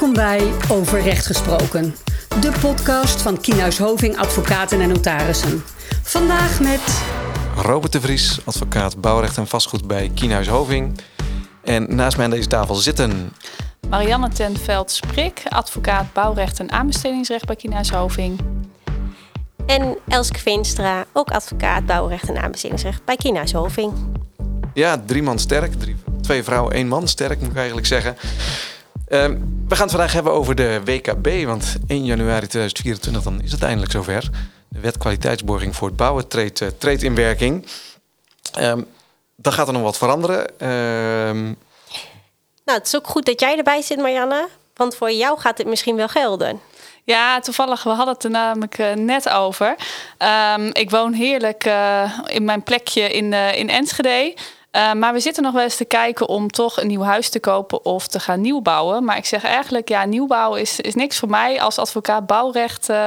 Welkom bij Over Recht Gesproken, de podcast van Kienhuis Hoving Advocaten en Notarissen. Vandaag met Robert de Vries, advocaat bouwrecht en vastgoed bij Kienhuis Hoving. En naast mij aan deze tafel zitten Marianne ten Veld-Sprik, advocaat bouwrecht en aanbestedingsrecht bij Kienhuis Hoving. En Elske Veenstra, ook advocaat bouwrecht en aanbestedingsrecht bij Kienhuis Hoving. Ja, drie man sterk. Drie, twee vrouwen, één man sterk, moet ik eigenlijk zeggen. Ehm, we gaan het vandaag hebben over de WKB, want 1 januari 2024 dan is het eindelijk zover. De wet kwaliteitsborging voor het bouwen treedt, uh, treedt in werking. Um, dan gaat er nog wat veranderen. Ehm, nou, het is ook goed dat jij erbij zit, Marianne. Want voor jou gaat het misschien wel gelden. Ja, toevallig, we hadden het er namelijk uh, net over. Um, ik woon heerlijk uh, in mijn plekje in, uh, in Enschede. Uh, maar we zitten nog wel eens te kijken om toch een nieuw huis te kopen of te gaan nieuwbouwen. Maar ik zeg eigenlijk, ja, nieuwbouwen is, is niks voor mij. Als advocaat bouwrecht uh,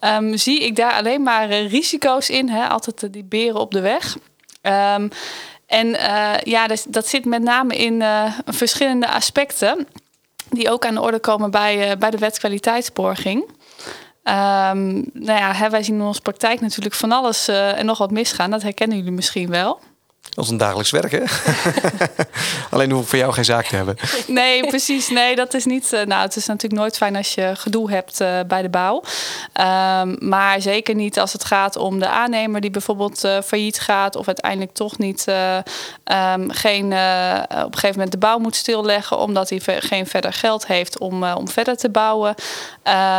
um, zie ik daar alleen maar uh, risico's in. Hè? Altijd die beren op de weg. Um, en ja, dat, dat, zit met name in verschillende aspecten. Die ook aan de orde komen bij, bij de wet kwaliteitsborging. Um, nou ja, hè, wij zien in onze praktijk natuurlijk van alles en nog wat misgaan. Dat herkennen jullie misschien wel. Dat is een dagelijks werk, hè? Alleen hoef ik voor jou geen zaak te hebben. Nee, precies. Nee, dat is niet. Uh, nou, het is natuurlijk nooit fijn als je gedoe hebt uh, bij de bouw. Um, maar zeker niet als het gaat om de aannemer die bijvoorbeeld uh, failliet gaat. of uiteindelijk toch niet. Um, geen, op een gegeven moment de bouw moet stilleggen. omdat hij geen verder geld heeft om, om verder te bouwen.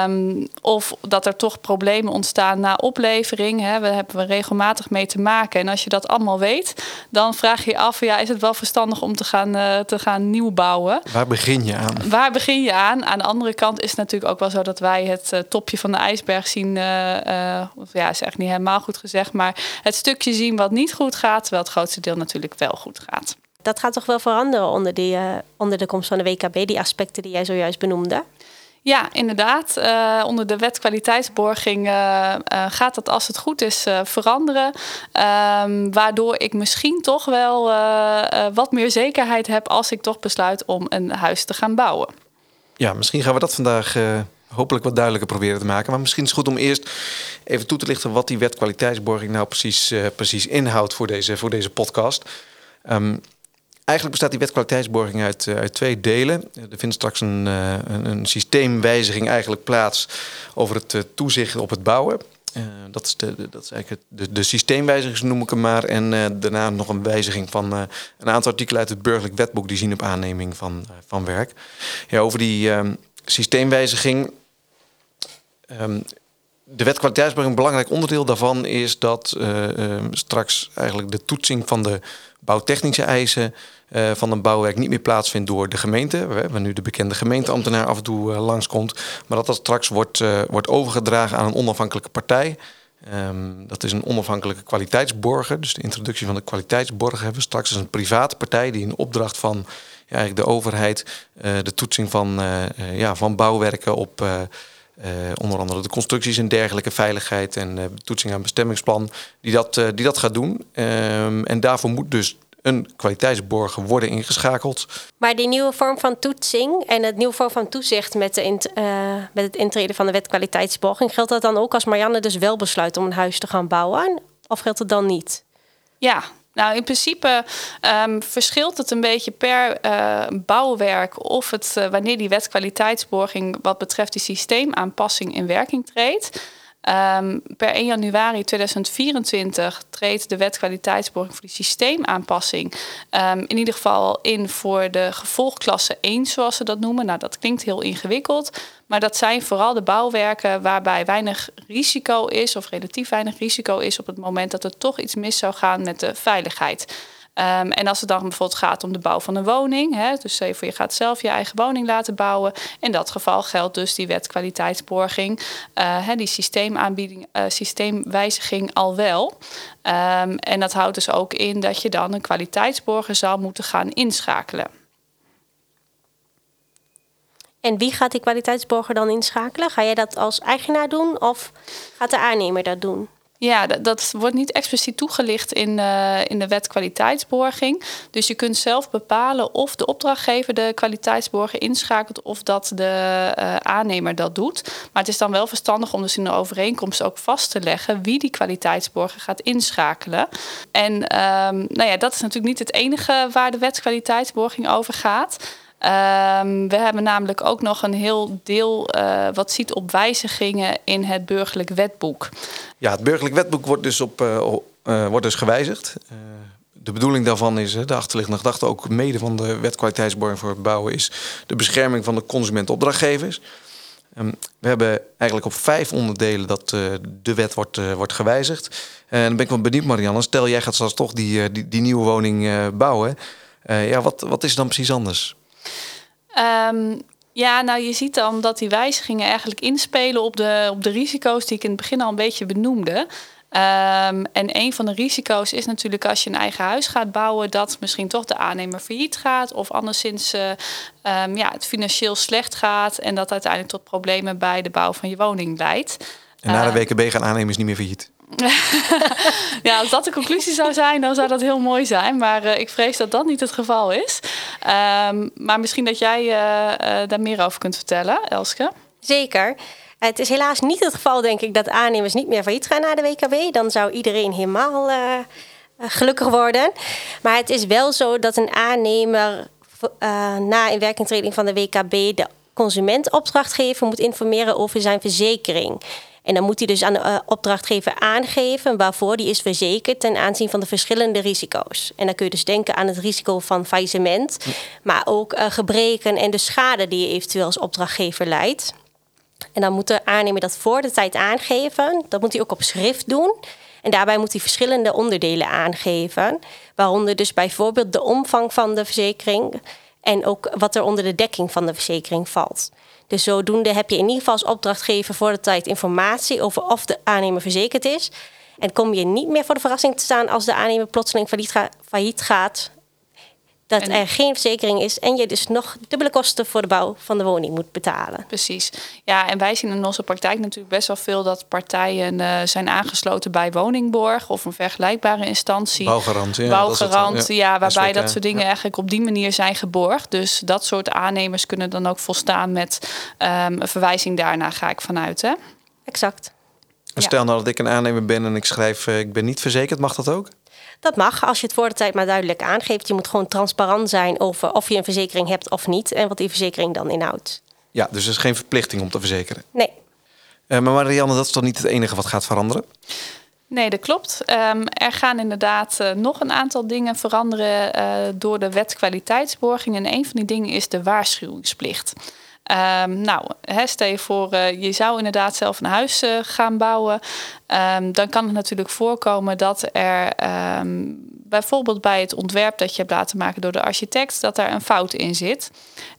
Um, of dat er toch problemen ontstaan na oplevering. Hè. We hebben we regelmatig mee te maken. En als je dat allemaal weet dan vraag je je af, ja, is het wel verstandig om te gaan, uh, te gaan nieuw bouwen? Waar begin je aan? Waar begin je aan? Aan de andere kant is het natuurlijk ook wel zo dat wij het uh, topje van de ijsberg zien. Uh, ja, is echt niet helemaal goed gezegd, maar het stukje zien wat niet goed gaat, terwijl het grootste deel natuurlijk wel goed gaat. Dat gaat toch wel veranderen onder, die, onder de komst van de WKB, die aspecten die jij zojuist benoemde? Ja, inderdaad. Uh, onder de wet kwaliteitsborging uh, uh, gaat dat als het goed is veranderen. Um, waardoor ik misschien toch wel wat meer zekerheid heb als ik toch besluit om een huis te gaan bouwen. Ja, misschien gaan we dat vandaag hopelijk wat duidelijker proberen te maken. Maar misschien is het goed om eerst even toe te lichten wat die wet kwaliteitsborging nou precies, precies inhoudt voor deze, voor deze podcast. Um, Eigenlijk bestaat die wet kwaliteitsborging uit, uh, uit twee delen. Er vindt straks een, uh, een, een, systeemwijziging eigenlijk plaats over het uh, toezicht op het bouwen. dat, is de, dat is eigenlijk de, de systeemwijziging, noem ik hem maar. En daarna nog een wijziging van een aantal artikelen uit het burgerlijk wetboek die zien op aanneming van, van werk. Ja, over die ehm, systeemwijziging. Um, de wet kwaliteitsborging, een belangrijk onderdeel daarvan is dat ehm, straks eigenlijk de toetsing van de bouwtechnische eisen uh, van een bouwwerk niet meer plaatsvindt door de gemeente. We hebben nu de bekende gemeenteambtenaar af en toe uh, langskomt. Maar dat dat straks wordt, wordt overgedragen aan een onafhankelijke partij. Um, dat is een onafhankelijke kwaliteitsborger. Dus de introductie van de kwaliteitsborger hebben we straks. is een private partij die in opdracht van ja, eigenlijk de overheid de toetsing van, ja, van bouwwerken op. onder andere de constructies en dergelijke veiligheid en uh, toetsing aan bestemmingsplan, die dat, uh, die dat gaat doen. Um, en daarvoor moet dus een kwaliteitsborger worden ingeschakeld. Maar die nieuwe vorm van toetsing en het nieuwe vorm van toezicht met, de int, met het intreden van de wet kwaliteitsborging, geldt dat dan ook als Marianne dus wel besluit om een huis te gaan bouwen? Of geldt het dan niet? Ja, nou, in principe um, verschilt het een beetje per uh, bouwwerk of het, uh, wanneer die wetkwaliteitsborging wat betreft die systeemaanpassing in werking treedt. Um, per 1 januari 2024 treedt de wet kwaliteitsborging voor die systeemaanpassing um, in ieder geval in voor de gevolgklasse 1, zoals ze dat noemen. Nou, dat klinkt heel ingewikkeld, maar dat zijn vooral de bouwwerken waarbij weinig risico is, of relatief weinig risico is op het moment dat er toch iets mis zou gaan met de veiligheid. Um, en als het dan bijvoorbeeld gaat om de bouw van een woning, hè, dus even, je gaat zelf je eigen woning laten bouwen. In dat geval geldt dus die wet kwaliteitsborging, hè, die systeemaanbieding, uh, systeemwijziging al wel. Um, en dat houdt dus ook in dat je dan een kwaliteitsborger zou moeten gaan inschakelen. En wie gaat die kwaliteitsborger dan inschakelen? Ga jij dat als eigenaar doen of gaat de aannemer dat doen? Ja, dat, wordt niet expliciet toegelicht in, uh, in de wet kwaliteitsborging. Dus je kunt zelf bepalen of de opdrachtgever de kwaliteitsborger inschakelt of dat de uh, aannemer dat doet. Maar het is dan wel verstandig om dus in de overeenkomst ook vast te leggen wie die kwaliteitsborger gaat inschakelen. En um, nou ja, dat is natuurlijk niet het enige waar de wet kwaliteitsborging over gaat. Um, we hebben namelijk ook nog een heel deel uh, wat ziet op wijzigingen in het burgerlijk wetboek. Ja, het burgerlijk wetboek wordt dus, op, uh, uh, wordt dus gewijzigd. de bedoeling daarvan is, de achterliggende gedachte ook mede van de wetkwaliteitsborging voor het bouwen, is de bescherming van de consument-opdrachtgevers. Um, we hebben eigenlijk op vijf onderdelen dat de wet wordt, wordt gewijzigd. En dan ben ik wel benieuwd, Marianne. Stel, jij gaat straks toch die, die, die nieuwe woning bouwen. ja, wat, wat is dan precies anders? Um, ja, nou je ziet dan dat die wijzigingen eigenlijk inspelen op de, op de risico's die ik in het begin al een beetje benoemde. Um, en een van de risico's is natuurlijk als je een eigen huis gaat bouwen, dat misschien toch de aannemer failliet gaat of anderszins uh, um, ja, het financieel slecht gaat en dat uiteindelijk tot problemen bij de bouw van je woning leidt. En na de WKB gaan aannemers niet meer failliet. ja, als dat de conclusie zou zijn, dan zou dat heel mooi zijn. Maar uh, ik vrees dat dat niet het geval is. Um, maar misschien dat jij uh, uh, daar meer over kunt vertellen, Elske. Zeker. Het is helaas niet het geval, denk ik, dat aannemers niet meer failliet gaan na de WKW. Dan zou iedereen helemaal gelukkig worden. Maar het is wel zo dat een aannemer na inwerkingtreding van de WKB de consument opdrachtgever moet informeren over zijn verzekering. En dan moet hij dus aan de uh, opdrachtgever aangeven waarvoor die is verzekerd ten aanzien van de verschillende risico's. En dan kun je dus denken aan het risico van faillissement, maar ook uh, gebreken en de schade die je eventueel als opdrachtgever leidt. En dan moet de aannemer dat voor de tijd aangeven. Dat moet hij ook op schrift doen. En daarbij moet hij verschillende onderdelen aangeven. Waaronder dus bijvoorbeeld de omvang van de verzekering. En ook wat er onder de dekking van de verzekering valt. Dus zodoende heb je in ieder geval als opdrachtgever voor de tijd informatie over of de aannemer verzekerd is. En kom je niet meer voor de verrassing te staan als de aannemer plotseling failliet gaat dat er geen verzekering is en je dus nog dubbele kosten voor de bouw van de woning moet betalen. Precies. Ja, en wij zien in onze praktijk natuurlijk best wel veel dat partijen uh, zijn aangesloten bij woningborg of een vergelijkbare instantie. Bouwgarant, ja. Bouwgarant, dat ja, ja, waarbij dat, soort dingen eigenlijk op die manier zijn geborgd. Dus dat soort aannemers kunnen dan ook volstaan met um, een verwijzing daarna, ga ik vanuit. Hè? Exact. En stel nou dat ik een aannemer ben en ik schrijf, uh, ik ben niet verzekerd, mag dat ook? Dat mag, als je het voor de tijd maar duidelijk aangeeft. Je moet gewoon transparant zijn over of je een verzekering hebt of niet en wat die verzekering dan inhoudt. Ja, dus er is geen verplichting om te verzekeren. Nee. Uh, maar Marianne, dat is toch niet het enige wat gaat veranderen? Nee, dat klopt. Um, er gaan inderdaad uh, nog een aantal dingen veranderen uh, door de wet kwaliteitsborging. En een van die dingen is de waarschuwingsplicht. Um, nou, stel je voor, uh, je zou inderdaad zelf een huis uh, gaan bouwen. Um, dan kan het natuurlijk voorkomen dat er um, bijvoorbeeld bij het ontwerp dat je hebt laten maken door de architect, dat daar een fout in zit.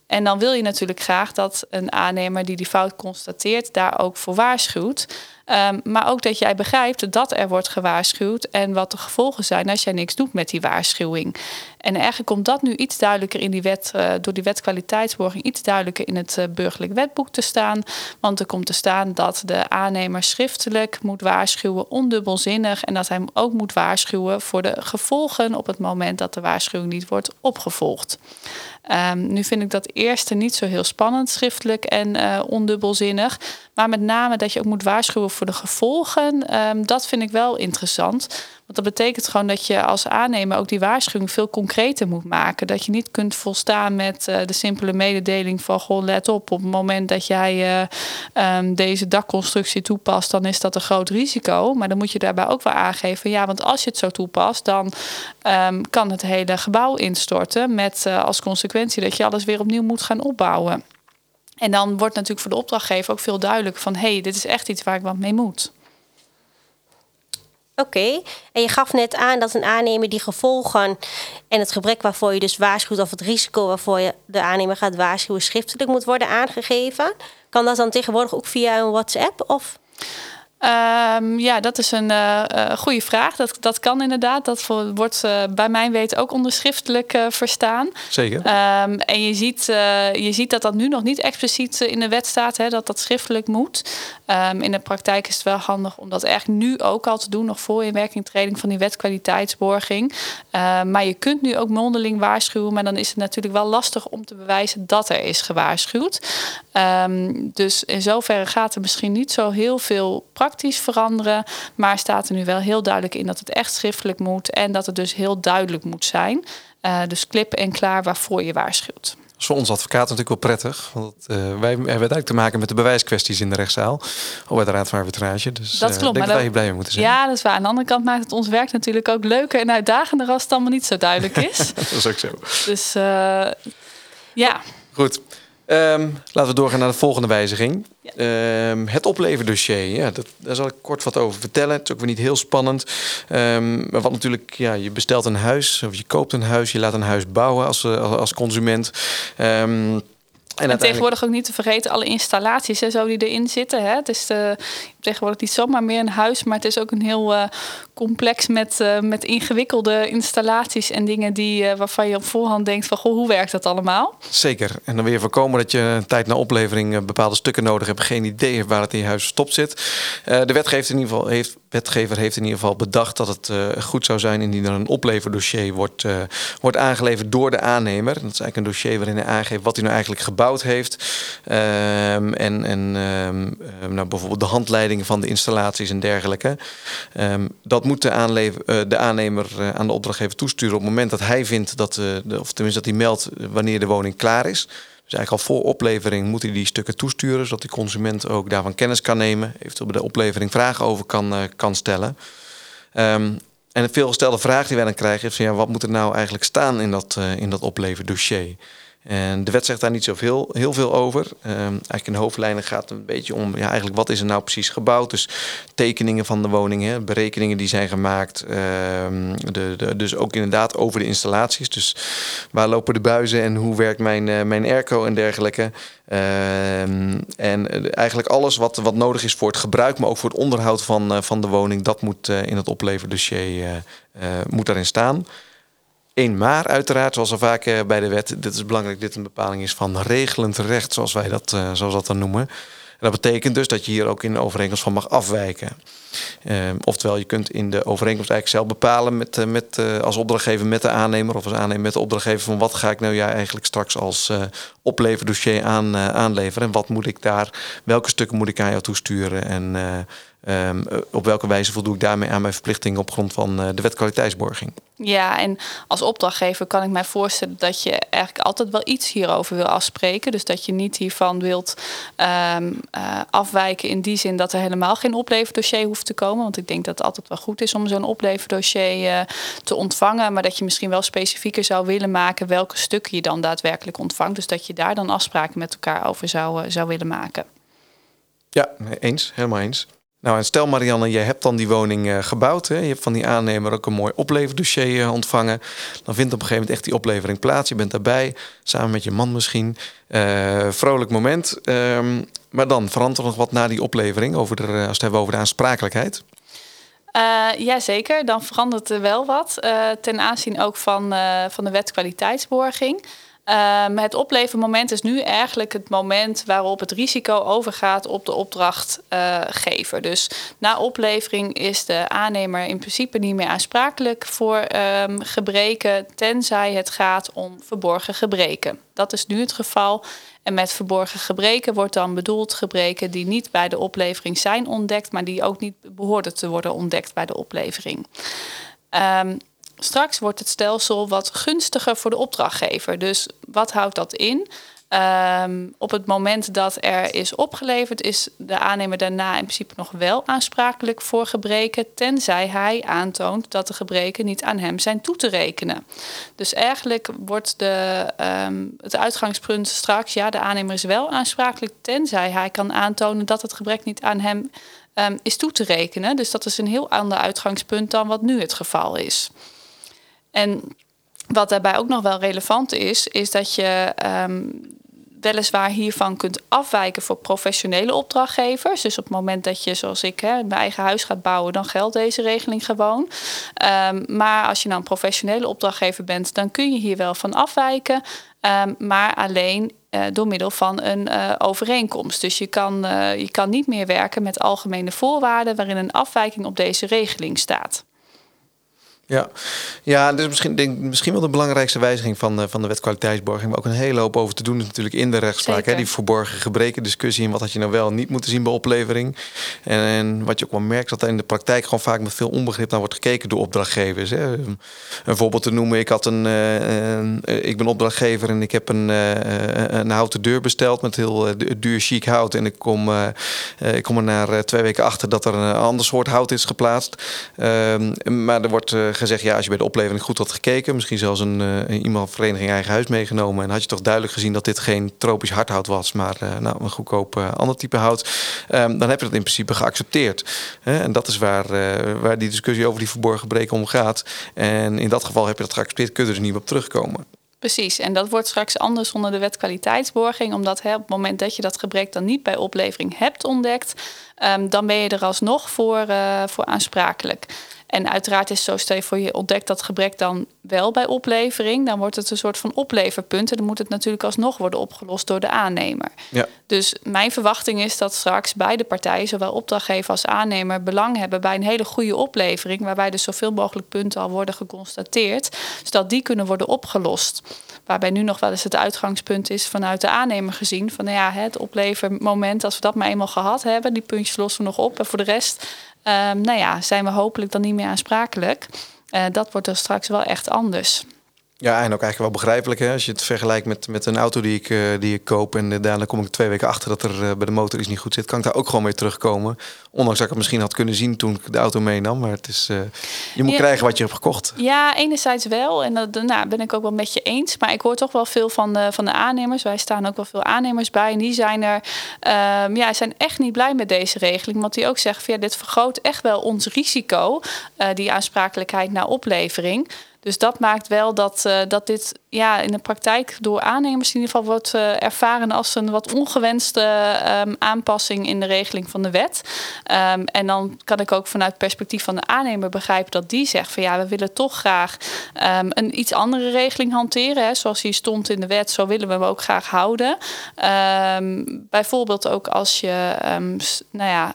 En dan wil je natuurlijk graag dat een aannemer die die fout constateert, daar ook voor waarschuwt. Um, maar ook dat jij begrijpt dat er wordt gewaarschuwd en wat de gevolgen zijn als jij niks doet met die waarschuwing. En eigenlijk komt dat nu iets duidelijker in die wet, uh, door die wet kwaliteitsborging, iets duidelijker in het uh, burgerlijk wetboek te staan. Want er komt te staan dat de aannemer schriftelijk moet waarschuwen, ondubbelzinnig. En dat hij ook moet waarschuwen voor de gevolgen op het moment dat de waarschuwing niet wordt opgevolgd. Um, nu vind ik dat eerste niet zo heel spannend, schriftelijk en uh, ondubbelzinnig. Maar met name dat je ook moet waarschuwen voor de gevolgen, um, dat vind ik wel interessant. Dat betekent gewoon dat je als aannemer ook die waarschuwing veel concreter moet maken. Dat je niet kunt volstaan met uh, de simpele mededeling van goh, let op, op het moment dat jij uh, um, deze dakconstructie toepast, dan is dat een groot risico. Maar dan moet je daarbij ook wel aangeven, ja, want als je het zo toepast, dan um, kan het hele gebouw instorten met uh, als consequentie dat je alles weer opnieuw moet gaan opbouwen. En dan wordt natuurlijk voor de opdrachtgever ook veel duidelijker van hé, hey, dit is echt iets waar ik wat mee moet. Oké, en je gaf net aan dat een aannemer die gevolgen en het gebrek waarvoor je dus waarschuwt of het risico waarvoor je de aannemer gaat waarschuwen schriftelijk moet worden aangegeven. Kan dat dan tegenwoordig ook via een WhatsApp? Of? Um, ja, dat is een uh, goede vraag. Dat, dat kan inderdaad. Dat wordt uh, bij mijn weten ook onderschriftelijk verstaan. Zeker. Um, en je ziet, je ziet dat dat nu nog niet expliciet in de wet staat, hè, dat dat schriftelijk moet. Um, in de praktijk is het wel handig om dat echt nu ook al te doen, nog voor inwerkingtreding van die wetkwaliteitsborging. maar je kunt nu ook mondeling waarschuwen, maar dan is het natuurlijk wel lastig om te bewijzen dat er is gewaarschuwd. dus in zoverre gaat er misschien niet zo heel veel praktisch veranderen. Maar staat er nu wel heel duidelijk in dat het echt schriftelijk moet. En dat het dus heel duidelijk moet zijn. Uh, dus klip en klaar waarvoor je waarschuwt. Dat is voor ons advocaat natuurlijk wel prettig. Want uh, wij hebben uiteindelijk te maken met de bewijskwesties in de rechtszaal. Of bij de Raad van Arbitrage. Dus dat klopt. Uh, denk maar dat blij mee moeten zijn. Ja, dat is waar. Aan de andere kant maakt het ons werk natuurlijk ook leuker en uitdagender als het allemaal niet zo duidelijk is. dat is ook zo. Dus ja. Goed. Um, laten we doorgaan naar de volgende wijziging. Ja. Um, het opleverdossier. Ja, dat, daar zal ik kort wat over vertellen. Het is ook weer niet heel spannend. Um, maar wat natuurlijk, ja, je bestelt een huis of je koopt een huis, je laat een huis bouwen als, als consument. En, en tegenwoordig ook niet te vergeten alle installaties en zo die erin zitten. Hè. Het is de, tegenwoordig niet zomaar meer een huis, maar het is ook een heel uh, complex met, uh, met ingewikkelde installaties en dingen die, uh, waarvan je op voorhand denkt van goh, hoe werkt dat allemaal? Zeker. En dan weer voorkomen dat je een tijd na oplevering bepaalde stukken nodig hebt, geen idee hebt waar het in je huis verstopt zit. de wetgever, in ieder geval heeft, wetgever heeft in ieder geval bedacht dat het goed zou zijn indien er een opleverdossier wordt, wordt aangeleverd door de aannemer. Dat is eigenlijk een dossier waarin hij aangeeft wat hij nou eigenlijk gebouwd heeft. Um, en en um, nou, bijvoorbeeld de handleiding van de installaties en dergelijke. Um, dat moet de, aanlever, de aannemer aan de opdrachtgever toesturen op het moment dat hij vindt dat, de, of tenminste dat hij meldt wanneer de woning klaar is. Dus eigenlijk al voor oplevering moet hij die stukken toesturen, zodat de consument ook daarvan kennis kan nemen, eventueel bij de oplevering vragen over kan, kan stellen. Um, en een veelgestelde vraag die wij dan krijgen is ja, wat moet er nou eigenlijk staan in dat, in dat opleverdossier? De wet zegt daar niet zoveel heel veel over. Um, eigenlijk in hoofdlijnen gaat het een beetje om ja, eigenlijk wat is er nou precies gebouwd. Dus tekeningen van de woningen, berekeningen die zijn gemaakt. Um, de, de, dus ook inderdaad over de installaties. Dus waar lopen de buizen en hoe werkt mijn, uh, mijn airco en dergelijke. Um, en eigenlijk alles wat, wat nodig is voor het gebruik, maar ook voor het onderhoud van, uh, van de woning, dat moet in het opleverdossier moet daarin staan. Eén maar uiteraard, zoals al vaak uh, bij de wet, dit is belangrijk, dit een bepaling is van regelend recht, zoals wij dat, uh, zoals dat dan noemen. En dat betekent dus dat je hier ook in de overeenkomst van mag afwijken. Uh, oftewel, je kunt in de overeenkomst eigenlijk zelf bepalen met, met, als opdrachtgever met de aannemer of als aannemer met de opdrachtgever van wat ga ik nou ja eigenlijk straks als opleverdossier aan, aanleveren en wat moet ik daar, welke stukken moet ik aan jou toesturen en Um, op welke wijze voldoe ik daarmee aan mijn verplichting op grond van uh, de wet kwaliteitsborging? Ja, en als opdrachtgever kan ik mij voorstellen dat je eigenlijk altijd wel iets hierover wil afspreken. Dus dat je niet hiervan wilt um, uh, afwijken in die zin dat er helemaal geen opleverdossier hoeft te komen. Want ik denk dat het altijd wel goed is om zo'n opleverdossier uh, te ontvangen. Maar dat je misschien wel specifieker zou willen maken welke stukken je dan daadwerkelijk ontvangt. Dus dat je daar dan afspraken met elkaar over zou, zou willen maken. Ja, eens, helemaal eens. Nou, en stel Marianne, je hebt dan die woning uh, gebouwd. Hè? Je hebt van die aannemer ook een mooi opleverdossier uh, ontvangen. Dan vindt op een gegeven moment echt die oplevering plaats. Je bent daarbij, samen met je man misschien. Uh, vrolijk moment. Um, maar dan verandert er nog wat na die oplevering, over de, als we het hebben over de aansprakelijkheid. Uh, Jazeker, dan verandert er wel wat. Ten aanzien ook van, van de wet kwaliteitsborging. Um, het oplevermoment is nu eigenlijk het moment waarop het risico overgaat op de opdrachtgever. Dus na oplevering is de aannemer in principe niet meer aansprakelijk voor um, gebreken, tenzij het gaat om verborgen gebreken. Dat is nu het geval. En met verborgen gebreken wordt dan bedoeld gebreken die niet bij de oplevering zijn ontdekt, maar die ook niet behoorden te worden ontdekt bij de oplevering. Um, Straks wordt het stelsel wat gunstiger voor de opdrachtgever. Dus wat houdt dat in? Um, op het moment dat er is opgeleverd, is de aannemer daarna in principe nog wel aansprakelijk voor gebreken, tenzij hij aantoont dat de gebreken niet aan hem zijn toe te rekenen. Dus eigenlijk wordt de, um, het uitgangspunt straks, ja, de aannemer is wel aansprakelijk, tenzij hij kan aantonen dat het gebrek niet aan hem um, is toe te rekenen. Dus dat is een heel ander uitgangspunt dan wat nu het geval is. En wat daarbij ook nog wel relevant is, is dat je um, weliswaar hiervan kunt afwijken voor professionele opdrachtgevers. Dus op het moment dat je, zoals ik, hè, mijn eigen huis gaat bouwen, dan geldt deze regeling gewoon. Um, maar als je nou een professionele opdrachtgever bent, dan kun je hier wel van afwijken. Um, maar alleen uh, door middel van een uh, overeenkomst. Dus je kan, uh, je kan niet meer werken met algemene voorwaarden waarin een afwijking op deze regeling staat. Ja, ja dus misschien, denk, misschien wel de belangrijkste wijziging van, uh, van de wet kwaliteitsborging. Maar ook een hele hoop over te doen is natuurlijk in de rechtspraak. Hè, die verborgen gebreken discussie. En wat had je nou wel niet moeten zien bij oplevering. En, en wat je ook wel merkt, dat er in de praktijk gewoon vaak met veel onbegrip naar wordt gekeken door opdrachtgevers. Hè. Een voorbeeld te noemen, ik, had een, uh, een ik ben opdrachtgever en ik heb een, uh, een houten deur besteld met heel duur chic hout. En ik kom, ik kom er na twee weken achter dat er een ander soort hout is geplaatst. Ehm, maar er wordt gezegd, ja, als je bij de oplevering goed had gekeken, misschien zelfs een, uh, iemand vereniging eigen huis meegenomen, en had je toch duidelijk gezien dat dit geen tropisch hardhout was, maar uh, nou, een goedkoop uh, ander type hout, um, dan heb je dat in principe geaccepteerd. en dat is waar, waar die discussie over die verborgen breken om gaat. En in dat geval heb je dat geaccepteerd, kun je er dus niet op terugkomen. Precies, en dat wordt straks anders onder de wet kwaliteitsborging, omdat hè, op het moment dat je dat gebrek dan niet bij oplevering hebt ontdekt, um, dan ben je er alsnog voor, voor aansprakelijk. En uiteraard is zo, stel je voor je ontdekt dat gebrek dan wel bij oplevering, dan wordt het een soort van opleverpunt. En dan moet het natuurlijk alsnog worden opgelost door de aannemer. Ja. Dus mijn verwachting is dat straks beide partijen, zowel opdrachtgever als aannemer, belang hebben bij een hele goede oplevering, waarbij dus zoveel mogelijk punten al worden geconstateerd, zodat die kunnen worden opgelost. Waarbij nu nog wel eens het uitgangspunt is vanuit de aannemer gezien. Van nou ja, het oplevermoment, als we dat maar eenmaal gehad hebben, die puntjes lossen we nog op. En voor de rest nou ja, zijn we hopelijk dan niet meer aansprakelijk. Uh, dat wordt er straks wel echt anders. Ja, en ook eigenlijk wel begrijpelijk. Hè? Als je het vergelijkt met, met een auto die ik, uh, die ik koop... en uh, daarna kom ik twee weken achter dat er uh, bij de motor iets niet goed zit... kan ik daar ook gewoon mee terugkomen. Ondanks dat ik het misschien had kunnen zien toen ik de auto meenam. Maar het is, je moet krijgen wat je hebt gekocht. Ja, enerzijds wel. En dat nou, ben ik ook wel met je eens. Maar ik hoor toch wel veel van de, van de aannemers. Wij staan ook wel veel aannemers bij. En die zijn er um, ja, zijn echt niet blij met deze regeling. Want die ook zeggen, ja, dit vergroot echt wel ons risico... die aansprakelijkheid naar oplevering... Dus dat maakt wel dat, uh, dat dit ja, in de praktijk door aannemers in ieder geval wordt uh, ervaren als een wat ongewenste um, aanpassing in de regeling van de wet. Um, en dan kan ik ook vanuit het perspectief van de aannemer begrijpen dat die zegt van ja, we willen toch graag um, een iets andere regeling hanteren. Hè, zoals hier stond in de wet, zo willen we hem ook graag houden. bijvoorbeeld ook als je nou ja,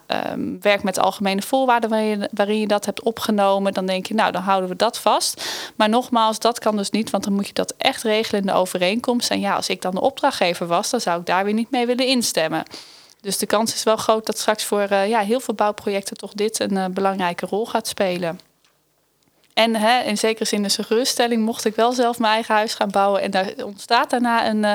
werkt met algemene voorwaarden waarin je, waarin je dat hebt opgenomen, dan denk je nou, dan houden we dat vast. Maar nogmaals, dat kan dus niet, want dan moet je dat echt regelen in de overeenkomst. En ja, als ik dan de opdrachtgever was, dan zou ik daar weer niet mee willen instemmen. Dus de kans is wel groot dat straks voor uh, ja, heel veel bouwprojecten toch dit een uh, belangrijke rol gaat spelen. En hè, in zekere zin is een geruststelling, mocht ik wel zelf mijn eigen huis gaan bouwen en daar ontstaat daarna een uh,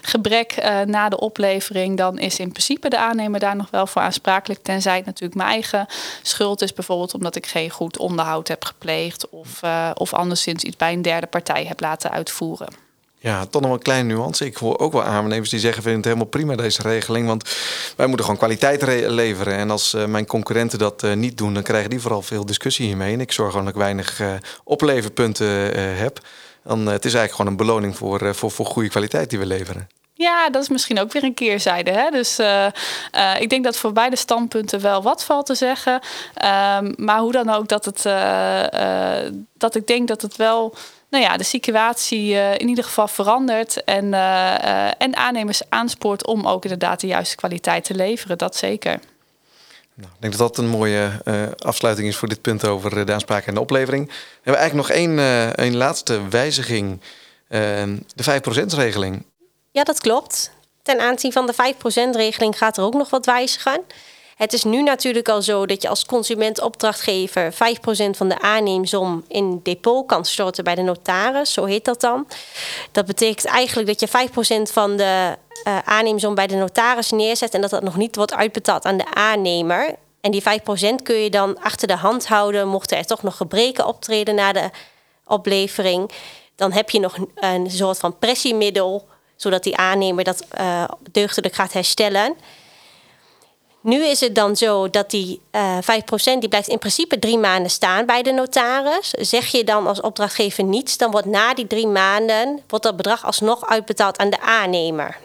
gebrek uh, na de oplevering, dan is in principe de aannemer daar nog wel voor aansprakelijk. Tenzij het natuurlijk mijn eigen schuld is, bijvoorbeeld omdat ik geen goed onderhoud heb gepleegd of, uh, of anderszins iets bij een derde partij heb laten uitvoeren. Ja, toch nog een kleine nuance. Ik hoor ook wel aannemers die zeggen: vind het helemaal prima deze regeling. Want wij moeten gewoon kwaliteit leveren. En als uh, mijn concurrenten dat uh, niet doen, dan krijgen die vooral veel discussie hiermee. En ik zorg gewoon dat ik weinig uh, opleverpunten heb. Dan, het is eigenlijk gewoon een beloning voor, voor, voor goede kwaliteit die we leveren. Ja, dat is misschien ook weer een keerzijde. Hè? Dus ik denk dat voor beide standpunten wel wat valt te zeggen. Um, maar hoe dan ook, dat, het, dat ik denk dat het wel nou ja, de situatie uh, in ieder geval verandert. En, uh, en aannemers aanspoort om ook inderdaad de juiste kwaliteit te leveren. Dat zeker. Nou, ik denk dat dat een mooie afsluiting is voor dit punt over de aanspraak en de oplevering. We hebben eigenlijk nog één, één laatste wijziging. de 5%-regeling. Ja, dat klopt. Ten aanzien van de 5%-regeling gaat er ook nog wat wijzigen. Het is nu natuurlijk al zo dat je als consument-opdrachtgever 5% van de aanneemsom in depot kan storten bij de notaris, zo heet dat dan. Dat betekent eigenlijk dat je 5% van de uh, bij de notaris neerzet en dat dat nog niet wordt uitbetaald aan de aannemer. En die 5% kun je dan achter de hand houden, mochten er toch nog gebreken optreden na de oplevering. Dan heb je nog een soort van pressiemiddel, zodat die aannemer dat uh, deugdelijk gaat herstellen. Nu is het dan zo dat die uh, eh, 5% die blijft in principe drie maanden staan bij de notaris. Zeg je dan als opdrachtgever niets, dan wordt na die drie maanden wordt dat bedrag alsnog uitbetaald aan de aannemer.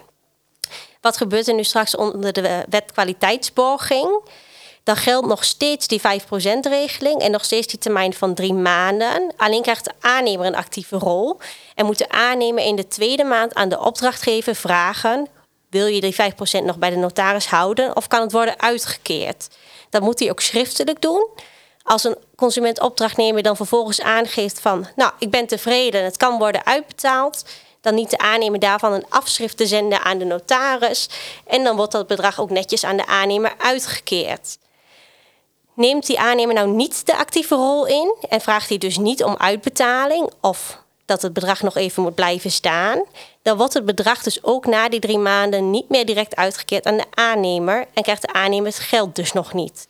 Wat gebeurt er nu straks onder de wet kwaliteitsborging? Dan geldt nog steeds die 5%-regeling en nog steeds die termijn van drie maanden. Alleen krijgt de aannemer een actieve rol en moet de aannemer in de tweede maand aan de opdrachtgever vragen: wil je die 5% nog bij de notaris houden of kan het worden uitgekeerd? Dat moet hij ook schriftelijk doen. Als een consument-opdrachtnemer dan vervolgens aangeeft van, nou, ik ben tevreden, het kan worden uitbetaald, dan niet de aannemer daarvan een afschrift te zenden aan de notaris en dan wordt dat bedrag ook netjes aan de aannemer uitgekeerd. Neemt die aannemer nou niet de actieve rol in en vraagt hij dus niet om uitbetaling of dat het bedrag nog even moet blijven staan, dan wordt het bedrag dus ook na die drie maanden niet meer direct uitgekeerd aan de aannemer en krijgt de aannemer het geld dus nog niet.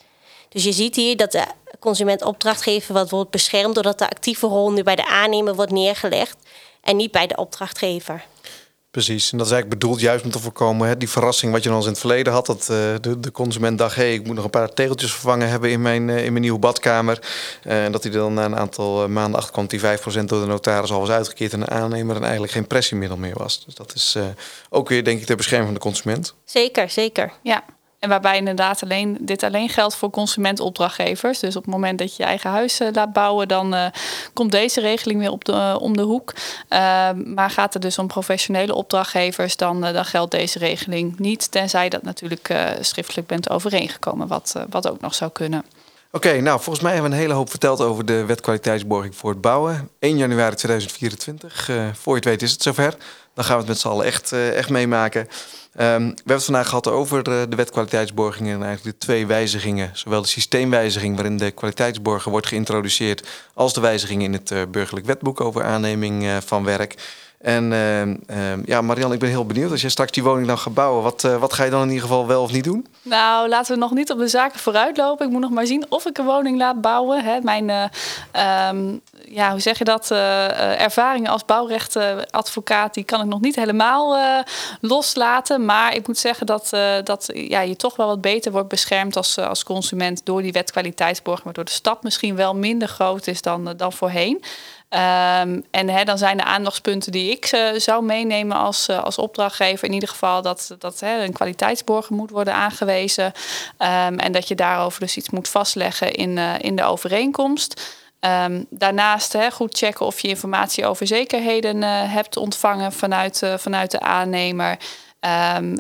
Dus je ziet hier dat de consument-opdrachtgever wat wordt beschermd doordat de actieve rol nu bij de aannemer wordt neergelegd en niet bij de opdrachtgever. Precies, en dat is eigenlijk bedoeld juist om te voorkomen hè, die verrassing wat je al eens in het verleden had. Dat uh, de, de, consument dacht, hé, hey, ik moet nog een paar tegeltjes vervangen hebben in mijn, uh, in mijn nieuwe badkamer. Uh, en dat hij dan na een aantal maanden achter kwam die 5% door de notaris al was uitgekeerd en de aannemer en eigenlijk geen pressiemiddel meer was. Dus dat is ook weer denk ik ter bescherming van de consument. Zeker, zeker. Ja, en waarbij inderdaad alleen, dit alleen geldt voor consumentopdrachtgevers. Dus op het moment dat je je eigen huis uh, laat bouwen, dan uh, komt deze regeling weer op de, uh, om de hoek. maar gaat het dus om professionele opdrachtgevers, dan, dan geldt deze regeling niet. Tenzij dat natuurlijk schriftelijk bent overeengekomen, wat, wat ook nog zou kunnen. Oké, nou volgens mij hebben we een hele hoop verteld over de wet kwaliteitsborging voor het bouwen. 1 januari 2024, voor je het weet is het zover. Dan gaan we het met z'n allen echt, echt meemaken. Um, we hebben het vandaag gehad over de, de wet kwaliteitsborging en eigenlijk de twee wijzigingen. Zowel de systeemwijziging waarin de kwaliteitsborger wordt geïntroduceerd... als de wijziging in het uh, burgerlijk wetboek over aanneming uh, van werk... En uh, uh, ja, Marianne, ik ben heel benieuwd. Als je straks die woning dan gaat bouwen, wat, uh, wat ga je dan in ieder geval wel of niet doen? Nou, laten we nog niet op de zaken vooruitlopen. Ik moet nog maar zien of ik een woning laat bouwen. Hè. Mijn, um, ja, hoe zeg je dat? ervaringen als bouwrechtadvocaat, die kan ik nog niet helemaal loslaten. Maar ik moet zeggen dat, dat ja, je toch wel wat beter wordt beschermd als, als consument door die wet kwaliteitsborging. Waardoor de stap misschien wel minder groot is dan, dan voorheen. Um, en dan zijn de aandachtspunten die ik uh, zou meenemen als, uh, als opdrachtgever in ieder geval dat, dat een kwaliteitsborger moet worden aangewezen. Um, en dat je daarover dus iets moet vastleggen in, uh, in de overeenkomst. Um, daarnaast goed checken of je informatie over zekerheden hebt ontvangen vanuit, vanuit de aannemer.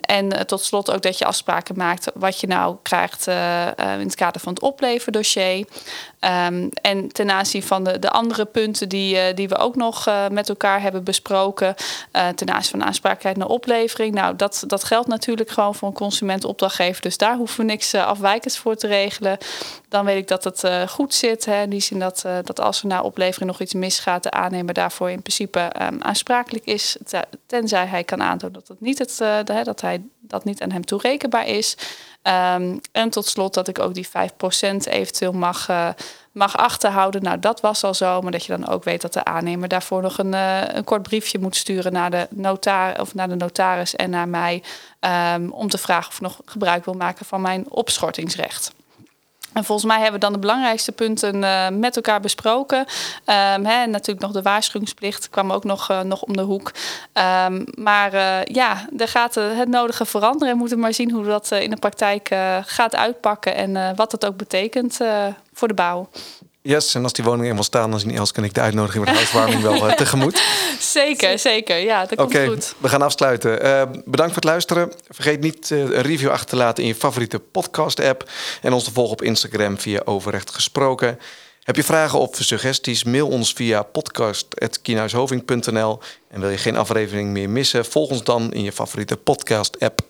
En tot slot ook dat je afspraken maakt wat je nou krijgt in het kader van het opleverdossier. Um, en ten aanzien van de, de andere punten die, die we ook nog met elkaar hebben besproken, ten aanzien van aansprakelijkheid naar oplevering. Nou, dat, dat geldt natuurlijk gewoon voor een consument-opdrachtgever. Dus daar hoeven we niks afwijkends voor te regelen. Dan weet ik dat het goed zit. Hè, in die zin dat, als er na oplevering nog iets misgaat, de aannemer daarvoor in principe um, aansprakelijk is. Tenzij hij kan aantonen dat het niet het dat hij dat niet aan hem toerekenbaar is. Um, en tot slot dat ik ook die 5% eventueel mag, uh, mag achterhouden. Nou, dat was al zo, maar dat je dan ook weet dat de aannemer daarvoor nog een, uh, een kort briefje moet sturen naar de, notar of naar de notaris en naar mij. Um, om te vragen of ik nog gebruik wil maken van mijn opschortingsrecht. En volgens mij hebben we dan de belangrijkste punten uh, met elkaar besproken. Um, hè, natuurlijk nog de waarschuwingsplicht kwam ook nog, uh, nog om de hoek. Um, maar uh, ja, er gaat het nodige veranderen. We moeten maar zien hoe dat in de praktijk gaat uitpakken en wat dat ook betekent voor de bouw. Yes, en als die woning eenmaal staan, dan Els, kan ik de uitnodiging voor de huiswarming wel uh, tegemoet. Zeker, zeker. Ja, dat komt goed. we gaan afsluiten. Uh, bedankt voor het luisteren. Vergeet niet uh, een review achter te laten in je favoriete podcast-app. En ons te volgen op Instagram via Overrecht Gesproken. Heb je vragen of suggesties? Mail ons via podcast.kienhuishoving.nl. En wil je geen aflevering meer missen? Volg ons dan in je favoriete podcast-app.